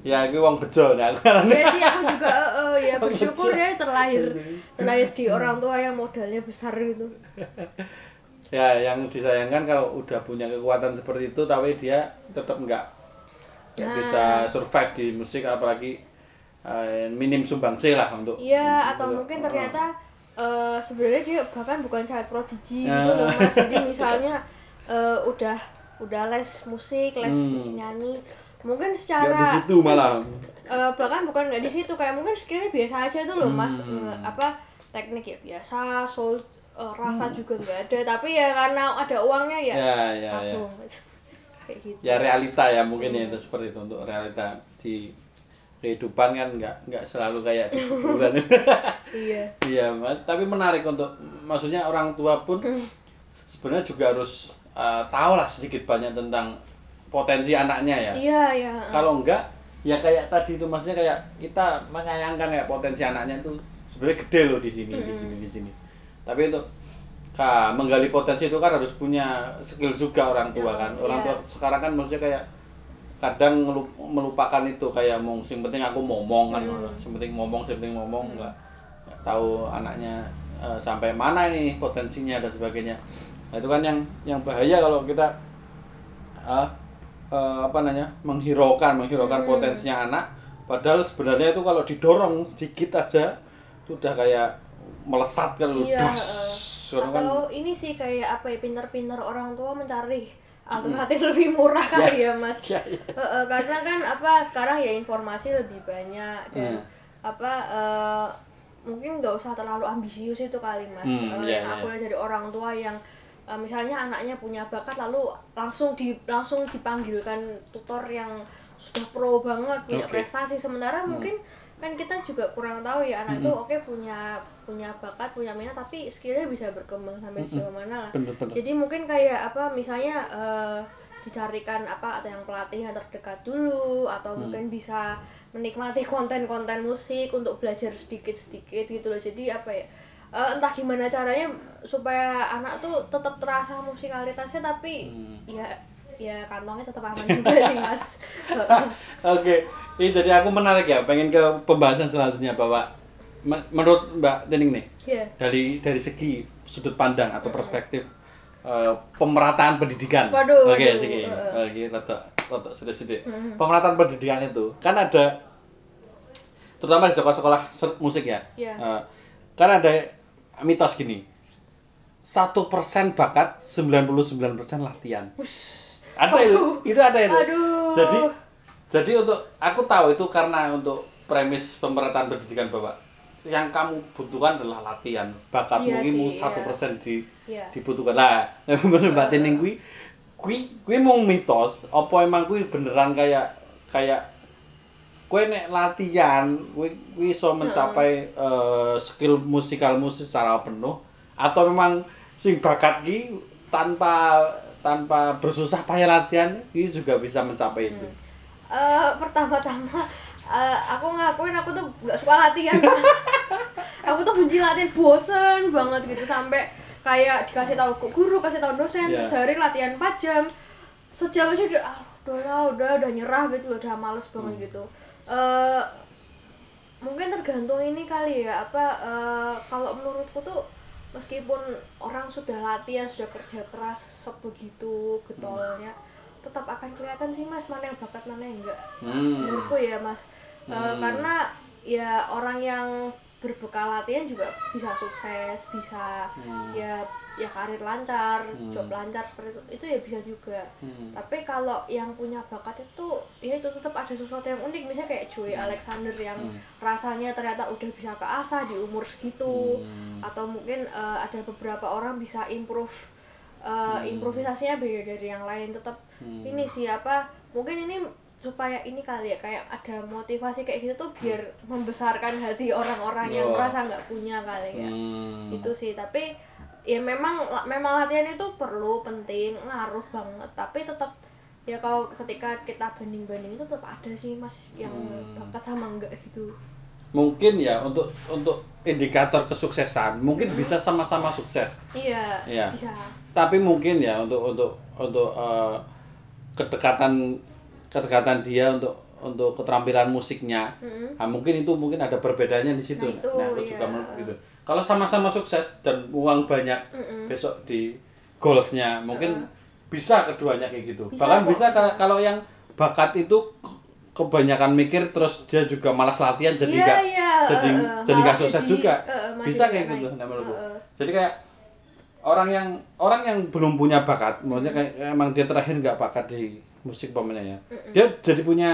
Ya gue uang bejo nah kan ya sih aku juga eh, eh, ya bersyukur ya terlahir terlahir di orang tua yang modalnya besar gitu. Ya yang disayangkan kalau udah punya kekuatan seperti itu tapi dia tetap nggak nggak Nah. bisa survive di musik apalagi eh, minim sumbangsi lah untuk Iya, atau untuk- mungkin ternyata eh, sebenarnya dia bahkan bukan child prodigy Ya. gitu loh mas. Jadi misalnya eh, udah udah les musik, les Hmm. nyanyi, mungkin nggak di secara situ malah eh, bahkan bukan nggak di situ kayak mungkin skillnya biasa aja tuh loh mas. Hmm. Nge- apa teknik ya biasa, soul eh, rasa Hmm. juga nggak ada. Tapi ya karena ada uangnya ya, ya ya ya langsung kayak gitu. ya realita ya mungkin ya itu seperti itu untuk realita di kehidupan kan nggak nggak selalu kayak di buku kan Iya. iya tapi menarik untuk maksudnya orang tua pun sebenarnya juga harus eh, tahu lah sedikit banyak tentang potensi anaknya ya. Iya iya. kalau enggak ya kayak tadi itu maksudnya kayak kita menyayangkan kayak potensi anaknya itu sebenarnya gede loh di sini di sini di sini. Tapi untuk ka, menggali potensi itu kan harus punya skill juga orang tua kan. Orang tua iya. sekarang kan maksudnya kayak kadang melupakan itu kayak mau yang penting aku ngomong kan. Yang penting ngomong yang penting ngomong nggak nggak tahu anaknya eh, sampai mana ini potensinya dan sebagainya. Nah, itu kan yang yang bahaya kalau kita ah, eh, apa namanya menghiraukan menghiraukan potensinya anak. Padahal sebenarnya itu kalau didorong dikit aja itu udah kayak melesat kan lu Iya, das. heeh. Soalnya kan. Atau ini sih kayak apa ya pinter-pinter orang tua mencari alternatif lebih murah kali ya mas ya, ya. Heeh, karena kan apa sekarang ya informasi lebih banyak dan Hmm. apa eh, mungkin nggak usah terlalu ambisius itu kali mas Hmm, Eh, iya, yang iya. aku lihat dari orang tua yang eh, misalnya anaknya punya bakat lalu langsung di langsung dipanggilkan tutor yang sudah pro banget punya Oke. prestasi sementara Hmm. mungkin kan kita juga kurang tahu ya anak itu oke punya punya bakat punya minat tapi skillnya bisa berkembang sampai sejauh mana lah. Bener-bener jadi mungkin kayak apa misalnya eh, dicarikan apa atau yang pelatih yang terdekat dulu atau Hmm. mungkin bisa menikmati konten-konten musik untuk belajar sedikit-sedikit gitu loh. Jadi apa ya eh, entah gimana caranya supaya anak tuh tetap terasa musikalitasnya tapi Hmm. ya ya kantongnya tetap aman juga sih mas Oke, ini jadi aku menarik ya, pengen ke pembahasan selanjutnya bahwa men- menurut Mbak Tening nih, ya dari dari segi sudut pandang atau perspektif eh, pemerataan pendidikan. Waduh, Oke, waduh, segi. heeh. Oke, rada rada sedikit-sedikit. Pemerataan pendidikan itu kan ada terutama di sekolah-sekolah musik ya. Iya. Eh, kan ada mitos gini. Satu persen bakat, 99% latihan. Ada itu, itu ada itu. Aduh. Jadi jadi untuk aku tahu itu karena untuk premis pemerataan pendidikan Bapak. Yang kamu butuhkan adalah latihan. Bakat Iya mungkin sih, satu iya. persen di Iya. dibutuhkan. Lah, menurut Mbak Tining kuwi kuwi kuwi mau mitos apa emang kuwi beneran kayak kayak kue nek latihan kue kue iso mencapai eh, skill musikal musik secara penuh atau memang sing bakat ki tanpa tanpa bersusah payah latihan ki juga bisa mencapai itu. Eh, pertama-tama eh, aku ngakuin aku tuh nggak suka latihan. Aku tuh benci latihan bosen banget gitu. Sampai kayak dikasih tahu guru kasih tahu dosen Iya. sehari latihan 4 jam sejam aja udah ah, udah lah udah udah nyerah gitu loh udah males banget gitu. Eh mungkin tergantung ini kali ya apa eh, kalau menurutku tuh meskipun orang sudah latihan sudah kerja keras sebegitu getolnya tetap akan kelihatan sih mas mana yang bakat mana yang enggak Hmm. menurutku ya mas Eh, Hmm. karena ya orang yang berbekal latihan juga bisa sukses bisa Hmm. ya ya karir lancar Hmm. job lancar seperti itu itu ya bisa juga Hmm. tapi kalau yang punya bakat itu ya itu tetap ada sesuatu yang unik misalnya kayak Joey Alexander yang Hmm. rasanya ternyata udah bisa keasah di umur segitu Hmm. atau mungkin eh, ada beberapa orang bisa improve eh, improvisasinya beda dari yang lain tetap Hmm. ini siapa mungkin ini supaya ini kali ya kayak ada motivasi kayak gitu tuh biar membesarkan hati orang-orang yang merasa nggak punya kali ya Hmm. itu sih tapi ya memang memang latihan itu perlu penting ngaruh banget tapi tetap ya kalau ketika kita banding banding itu tetap ada sih mas yang Hmm. bakat sama enggak gitu Mungkin ya untuk untuk indikator kesuksesan mungkin bisa sama-sama sukses. iya Iya. bisa tapi mungkin ya untuk untuk untuk eh, kedekatan kedekatan dia untuk untuk keterampilan musiknya Mm-mm. nah, mungkin itu mungkin ada perbedaannya di situ Nah, itu, nah aku juga iya. menurut gitu kalau sama-sama sukses dan uang banyak Mm-mm. besok di goalsnya mungkin bisa keduanya kayak gitu. Bisa bahkan kok, bisa kalau yang bakat itu kebanyakan mikir terus dia juga malas latihan jadi Iya, nggak iya, jadi eh, eh, jadi nggak sukses jadi, juga. masih bisa kayak gitu nah, menurutku Eh, eh. jadi kayak orang yang orang yang belum punya bakat maksudnya kayak emang dia terakhir nggak bakat di musik pamannya ya dia jadi punya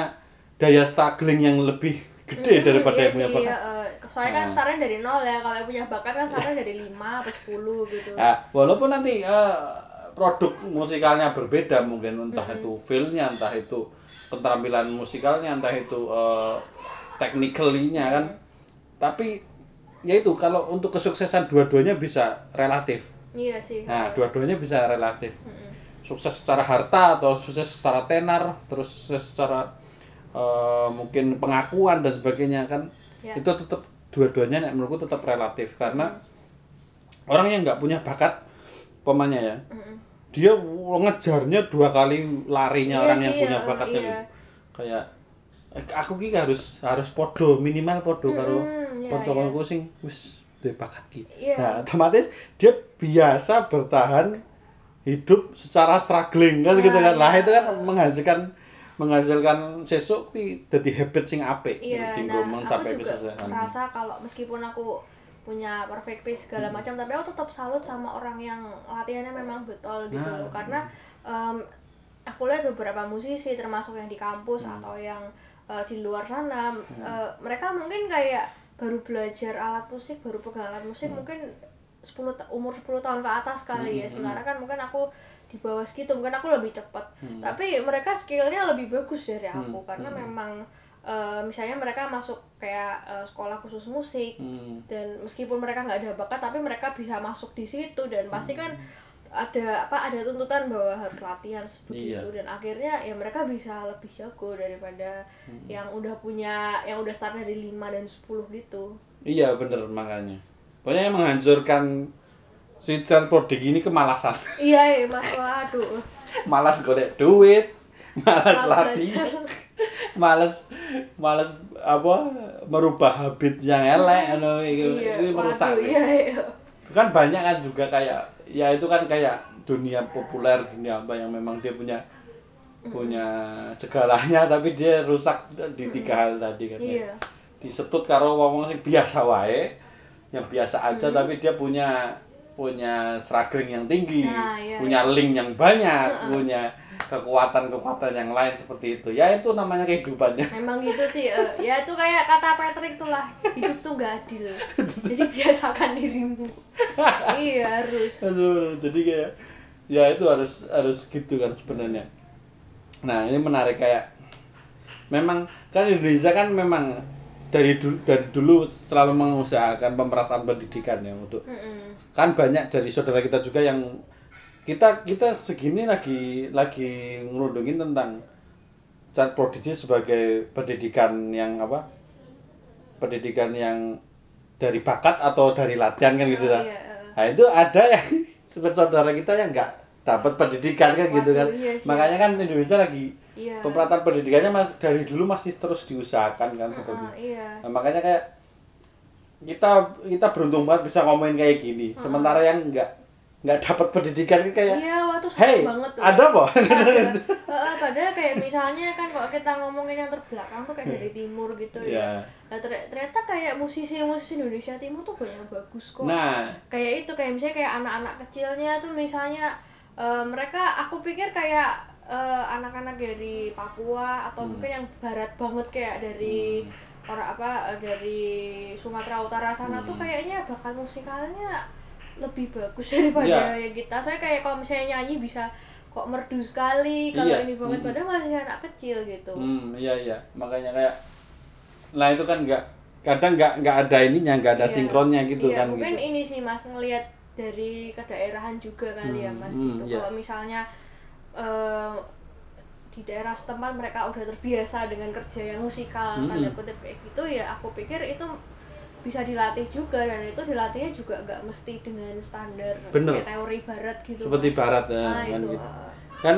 daya struggling yang lebih gede daripada iya yang punya sih, bakat eh, soalnya kan Nah. startnya dari nol ya kalau yang punya bakat kan startnya dari 5 atau 10 gitu Nah, walaupun nanti eh, produk musikalnya berbeda mungkin entah itu feel-nya, entah itu keterampilan musikalnya, entah itu eh, technically-nya kan. Tapi ya itu kalau untuk kesuksesan dua-duanya bisa relatif. iya sih Nah, dua-duanya bisa relatif. mm-mm. Sukses secara harta atau sukses secara tenar, terus sukses secara eh, mungkin pengakuan dan sebagainya kan. Ya. Itu tetap dua-duanya nek menurutku tetap relatif karena orang yang nggak punya bakat pemainnya ya Mm-mm. dia ngejarnya dua kali larinya Iya orang yang sih, punya eh, bakat iya. gitu. kayak eh, aku ki harus harus podo minimal podo karo Mm-mm, iya, kanca-kancaku sing wis duwe bakat ki Iya. nah otomatis dia biasa bertahan hidup secara struggling kan gitu kan lah iya. itu kan menghasilkan menghasilkan sesuk kuwi dadi habit sing apik Iya, nah mencapai aku juga kesuksesan merasa kalau meskipun aku punya perfect pitch segala Hmm. macam, tapi aku tetap salut sama orang yang latihannya memang betul gitu Nah. loh. Karena em, aku lihat beberapa musisi termasuk yang di kampus Hmm. atau yang eh, di luar sana, eh, mereka mungkin kayak baru belajar alat musik, baru pegang alat musik Hmm. mungkin 10 ta- umur 10 tahun ke atas kali ya. Hmm, Sementara kan mungkin aku di bawah segitu, mungkin aku lebih cepat. Hmm. Tapi mereka skillnya lebih bagus dari aku Hmm, karena hmm. memang eh, misalnya mereka masuk kayak eh, sekolah khusus musik Hmm. dan meskipun mereka nggak ada bakat tapi mereka bisa masuk di situ dan pasti kan ada apa ada tuntutan bahwa harus latihan seperti Iya. itu dan akhirnya ya mereka bisa lebih jago daripada yang udah punya yang udah start dari 5 dan 10 gitu. Iya bener makanya. Pokoknya yang menghancurkan si Prodik ini kemalasan. Iya, iya Mas. Waduh. Malas golek duit, malas Malas latihan, malas malas apa merubah habit yang elek anu Iya, ini merusak. waduh, iya, iya. Kan banyak kan juga kayak ya itu kan kayak dunia populer dunia apa yang memang dia punya punya segalanya tapi dia rusak di tiga hal tadi kan. Iya. disetut karo wong sing biasa wae yang biasa aja tapi dia punya punya struggling yang tinggi Nah, iya, punya link yang banyak punya kekuatan-kekuatan yang lain seperti itu ya itu namanya kehidupan ya Memang gitu sih, eh, ya itu kayak kata Patrick tuh lah, hidup tuh nggak adil. Jadi biasakan dirimu. iya harus. aduh jadi kayak ya itu harus harus gitu kan sebenarnya nah ini menarik kayak memang kan Indonesia kan memang dari dulu dari dulu selalu mengusahakan pemerataan pendidikan ya untuk Mm-mm. Kan banyak dari saudara kita juga yang kita kita segini lagi lagi ngerundungin tentang child prodigy sebagai pendidikan yang apa pendidikan yang dari bakat atau dari latihan kan gitu Oh, kan iya, eh. nah itu ada yang seperti saudara kita yang nggak dapat pendidikan kan gitu kan Waduh, iya sih. makanya kan Indonesia lagi Iya. pemerataan pendidikannya mas, dari dulu masih terus diusahakan kan seperti Ah, iya. Nah, makanya kayak kita kita beruntung banget bisa ngomongin kayak gini. Sementara yang nggak nggak dapat pendidikan kan kayak Iya, waktu hey, banget tuh. ada apa? Heeh, padahal kayak misalnya kan kalau kita ngomongin yang terbelakang tuh kayak dari timur gitu Iya. ya. Nah, ter- ternyata kayak musisi-musisi Indonesia Timur tuh banyak bagus kok. Nah, kayak itu kayak misalnya kayak anak-anak kecilnya tuh misalnya eh, mereka aku pikir kayak eh, anak-anak dari Papua atau Hmm. mungkin yang barat banget kayak dari orang apa eh, dari Sumatera Utara sana tuh Hmm. kayaknya bakat musikalnya lebih bagus daripada Iya. yang kita. Saya kayak kalau misalnya nyanyi bisa kok merdu sekali kalau Iya. ini banget Hmm. padahal masih anak kecil gitu. hmm, iya iya. Makanya kayak nah itu kan nggak kadang nggak nggak ada ininya, nggak ada Iya. sinkronnya gitu Iya, kan mungkin gitu. ini sih mas ngelihat dari kedaerahan juga ya Hmm, mas hmm, gitu iya. kalau misalnya eh, di daerah setempat mereka udah terbiasa dengan kerja yang musikal Hmm. tanda kutip kayak gitu ya aku pikir itu bisa dilatih juga dan itu dilatihnya juga nggak mesti dengan standar Bener. kayak teori barat gitu Seperti Mas. barat ya, nah, kan itu gitu. Kan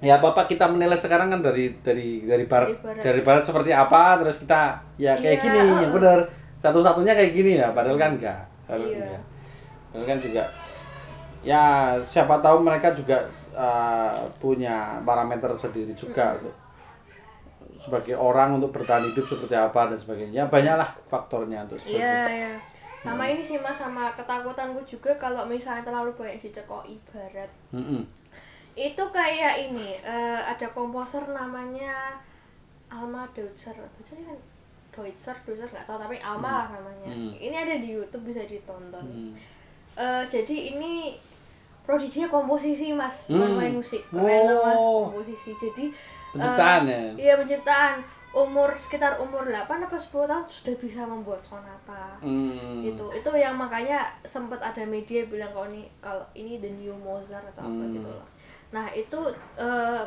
ya apa apa kita menilai sekarang kan dari dari dari barat Dari barat. dari barat seperti apa terus kita ya kayak Iya, gini uh, yang benar satu-satunya kayak gini ya padahal kan enggak padahal Iya. enggak. Padahal kan juga ya siapa tahu mereka juga uh, punya parameter sendiri juga untuk sebagai orang untuk bertahan hidup seperti apa dan sebagainya banyaklah faktornya untuk seperti Iya, itu. iya. Sama ini sih Mas sama ketakutanku juga kalau misalnya terlalu banyak dicekoki barat. Mm-mm. Itu kayak ini, eh, ada komposer namanya Alma Deutscher. Deutscher kan Deutscher, Deutscher nggak tahu tapi Alma lah namanya. Hmm. Ini ada di YouTube bisa ditonton. Hmm. Eh, jadi ini prodiginya komposisi Mas, bukan Hmm. main musik. Keren tuh Mas, Oh. komposisi. Jadi Penciptaan ya? Iya, penciptaan. Umur sekitar umur 8 apa 10 tahun sudah bisa membuat sonata Hmm. itu itu yang makanya sempat ada media bilang kalau ini kalau ini the new Mozart atau apa Hmm. gitu loh nah itu eh,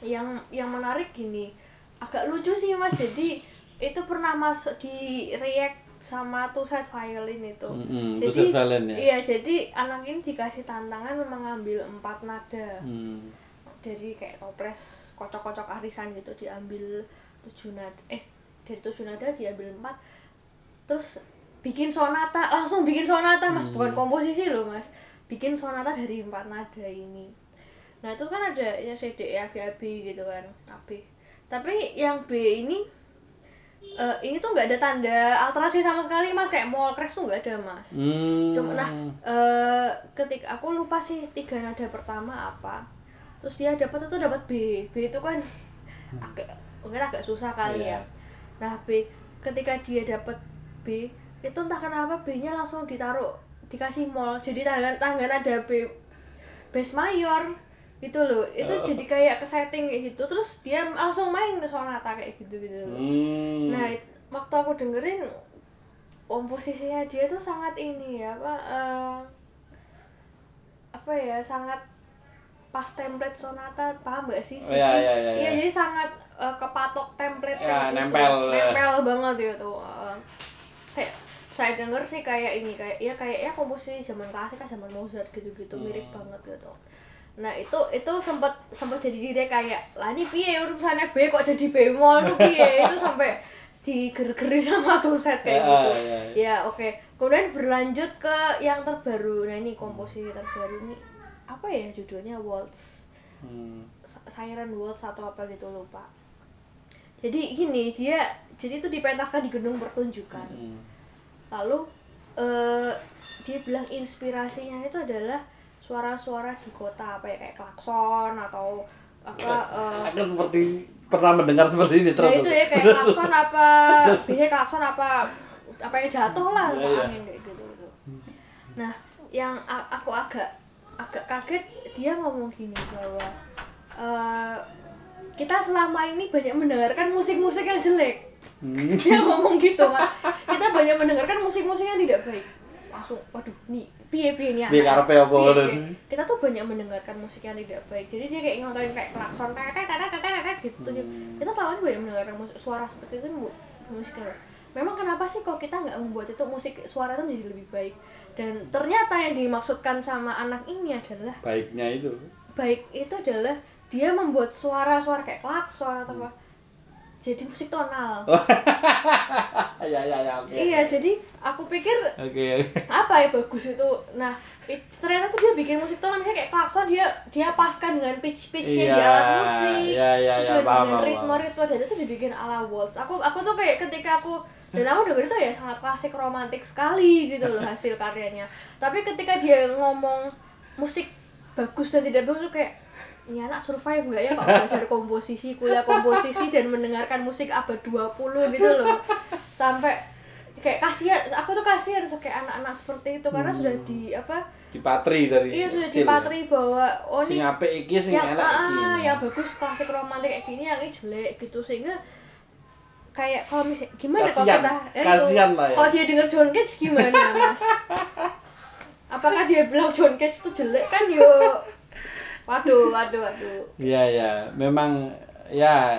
yang yang menarik gini agak lucu sih mas jadi itu pernah masuk di react sama two set violin itu. Mm-mm, jadi violin ya? iya jadi anak ini dikasih tantangan mengambil empat nada. Hmm. dari kayak toples kocok-kocok arisan gitu diambil tujuh nada eh dari tujuh nada diambil empat. Terus bikin sonata langsung bikin sonata mas. Bukan komposisi loh mas. Bikin sonata dari empat nada ini. Nah itu kan ada ya C D E A B gitu kan A B. Tapi yang B ini eh, ini tuh nggak ada tanda alterasi sama sekali mas kayak mol crash tuh nggak ada mas Hmm. Cuma nah eh ketika aku lupa sih tiga nada pertama apa. Terus dia dapat itu dapat B. B itu kan agak mungkin agak susah kali Iya. ya. Nah, B ketika dia dapat B itu entah kenapa B-nya langsung ditaruh dikasih mol. Jadi tangan tangan ada B bass mayor gitu loh. Itu Oh. jadi kayak ke setting kayak gitu. Terus dia langsung main sonata kayak gitu gitu. Hmm. Nah, waktu aku dengerin komposisinya dia tuh sangat ini ya, apa eh, apa ya, sangat pas template sonata, paham gak sih? Oh, iya, iya, iya, iya. jadi sangat eh, kepatok template Ya, yang itu. nempel. nempel banget itu. eh. kayak saya denger sih kayak ini kayak ya kayak ya komposisi zaman klasik kan zaman Mozart gitu-gitu mirip Hmm. banget gitu. Nah itu itu sempat sempat jadi dia kayak lah ini piye urusannya B kok jadi bemol tuh piye itu sampai diger-geri sama tuset kayak Ya, gitu. ya, Ya oke. Kemudian berlanjut ke yang terbaru. Nah ini komposisi terbaru ini apa ya judulnya Waltz. Hmm. Siren Waltz atau apa gitu lupa. Jadi gini dia jadi itu dipentaskan di gedung pertunjukan Hmm. lalu eh dia bilang inspirasinya itu adalah suara-suara di kota apa ya kayak klakson atau apa Aku seperti pernah mendengar seperti ini ya terus. itu ya kayak klakson apa biasanya klakson apa apa yang jatuh lah apa iya. angin kayak gitu gitu nah yang aku agak agak kaget dia ngomong gini bahwa eh, kita selama ini banyak mendengarkan musik-musik yang jelek Hmm. dia ngomong gitu mas kita banyak mendengarkan musik-musik yang tidak baik langsung waduh nih piye piye nih Piye anak. karepe apa Piye, ngono? kita tuh banyak mendengarkan musik yang tidak baik jadi dia kayak ngontoin kayak klakson gitu Hmm. kita selama ini banyak mendengarkan musik suara seperti itu mu- musik memang kenapa sih kok kita nggak membuat itu musik suara itu menjadi lebih baik dan ternyata yang dimaksudkan sama anak ini adalah Baiknya itu. baik itu adalah dia membuat suara-suara kayak klakson atau apa jadi musik tonal Ya ya ya oke. Iya, jadi aku pikir Oke. oke. apa ya bagus itu. Nah, ternyata tuh dia bikin musik tuh namanya kayak klakson dia dia paskan dengan pitch pitchnya di Iya, alat musik, iya, iya, terus iya, dengan, ritme ritme dan itu dibikin ala waltz. Aku aku tuh kayak ketika aku dan aku dengerin tuh ya sangat klasik romantik sekali gitu loh hasil karyanya. Tapi ketika dia ngomong musik bagus dan tidak bagus tuh kayak ini anak survive nggak ya kalau belajar komposisi, kuliah komposisi dan mendengarkan musik abad 20 gitu loh. Sampai kayak kasihan, aku tuh kasihan kayak anak-anak seperti itu karena Hmm. sudah di apa? Dipatri dari Iya sudah kecil ya? dipatri bahwa oh Sing ini apik iki sing yang elek iki. ah, yang bagus klasik romantik kayak gini yang ini jelek gitu sehingga kayak kalau misalnya gimana kalau kita eh, kasihan lah ya. kalau dia denger John Cage gimana mas apakah dia bilang John Cage itu jelek kan yo waduh waduh waduh Iya ya, memang ya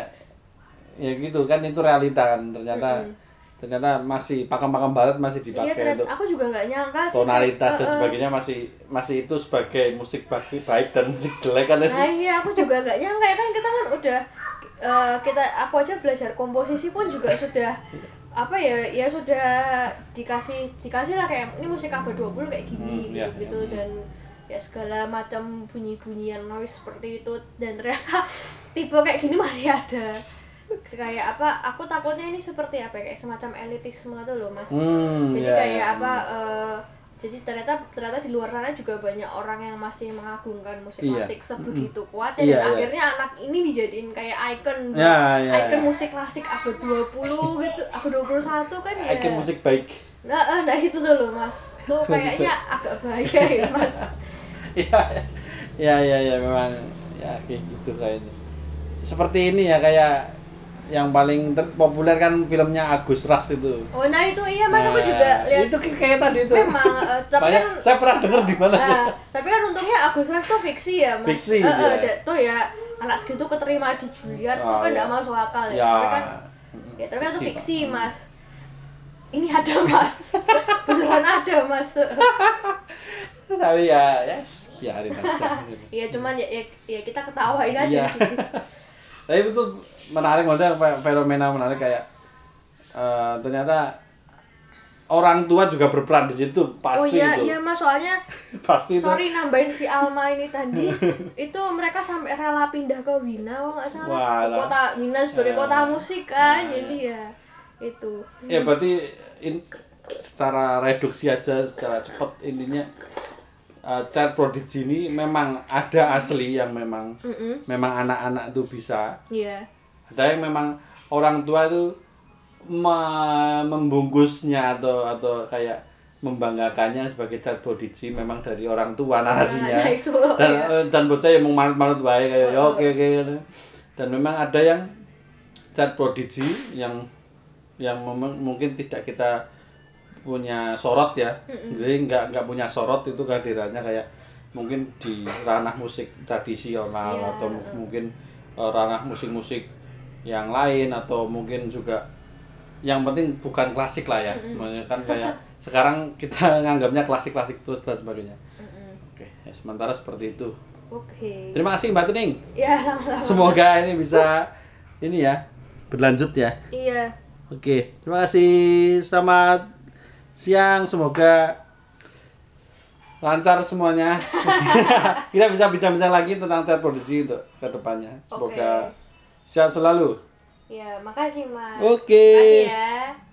ya gitu kan itu realita kan ternyata Mm-mm. ternyata masih pakem-pakem barat masih iya dipakai ternyata untuk aku juga nggak nyangka sih tonalitas kayak, dan sebagainya masih masih itu sebagai musik baik baik dan musik jelek kan itu. Nah iya aku juga gak nyangka ya kan kita kan udah eh, kita aku aja belajar komposisi pun juga sudah apa ya ya sudah dikasih dikasih lah kayak ini musik abad 20 kayak gini Hmm, gitu, iya, gitu iya. dan ya segala macam bunyi-bunyian noise seperti itu dan ternyata tipe kayak gini masih ada kayak apa aku takutnya ini seperti apa ya, kayak semacam elitisme tuh loh mas Hmm, jadi ya, kayak ya. apa eh, jadi ternyata ternyata di luar sana juga banyak orang yang masih mengagungkan musik Iya. klasik sebegitu kuatnya Iya, dan iya. akhirnya anak ini dijadiin kayak icon Ya, ya, icon ya. musik klasik abad 20 gitu abad 21 kan ya Icon musik baik. nah eh, nah itu tuh loh mas tuh kayaknya agak bahaya ya mas Iya, ya, ya, ya, memang ya kayak gitu kayaknya. Seperti ini ya kayak yang paling populer kan filmnya Agus Ras itu. oh nah itu iya mas aku Nah, juga lihat itu kayak- tadi itu. memang eh, tapi Banyak- kan saya pernah dengar di mana. Nah, tapi kan untungnya Agus Ras tuh fiksi ya, Mas. Fiksi, eh, iya. da- tuh ya anak segitu keterima di Juilliard tuh Oh, kan iya. nggak masuk akal ya. ya. Tapi kan ya tapi kan itu Fiksi. Mas. Ini ada, Mas. Beneran ada, Mas. Tapi ya, ya biarin aja. Iya, cuman ya, ya, ya kita ketawain aja Iya. gitu. Tapi itu menarik maksudnya fe- fenomena menarik kayak eh, ternyata orang tua juga berperan di situ pasti oh iya, itu. iya, Mas. Soalnya Pasti itu. sorry nambahin si Alma ini tadi itu mereka sampai rela pindah ke Wina kalau nggak salah lah. kota Wina sebagai Eh, kota musik kan nah, jadi ya itu Ya berarti in, secara reduksi aja secara cepat intinya uh, child prodigy ini memang ada asli yang memang Mm-mm. memang anak-anak itu bisa Iya. ada yang memang orang tua itu me- membungkusnya atau atau kayak membanggakannya sebagai child prodigy memang dari orang tua narasinya Nah, itu, dan iya. eh, dan bocah yang mau manut-manut baik kayak ya Oh, oke oke dan memang ada yang child prodigy yang yang memang mungkin tidak kita punya sorot ya jadi nggak nggak punya sorot itu kehadirannya kayak mungkin di ranah musik tradisional Iya, atau mu- mungkin eh, ranah musik-musik yang lain atau mungkin juga yang penting bukan klasik lah ya Maksudnya kan kayak sekarang kita nganggapnya klasik-klasik terus dan sebagainya Mm-mm. oke ya, sementara seperti itu Oke. terima kasih mbak Tuning Ya sama-sama. semoga ini bisa ini ya berlanjut ya Iya. Oke, terima kasih. Selamat siang. Semoga lancar semuanya. Kita bisa bincang-bincang lagi tentang teater produksi untuk ke depannya. Semoga Oke. sehat selalu. Ya, makasih Mas. Oke. Makasih ya.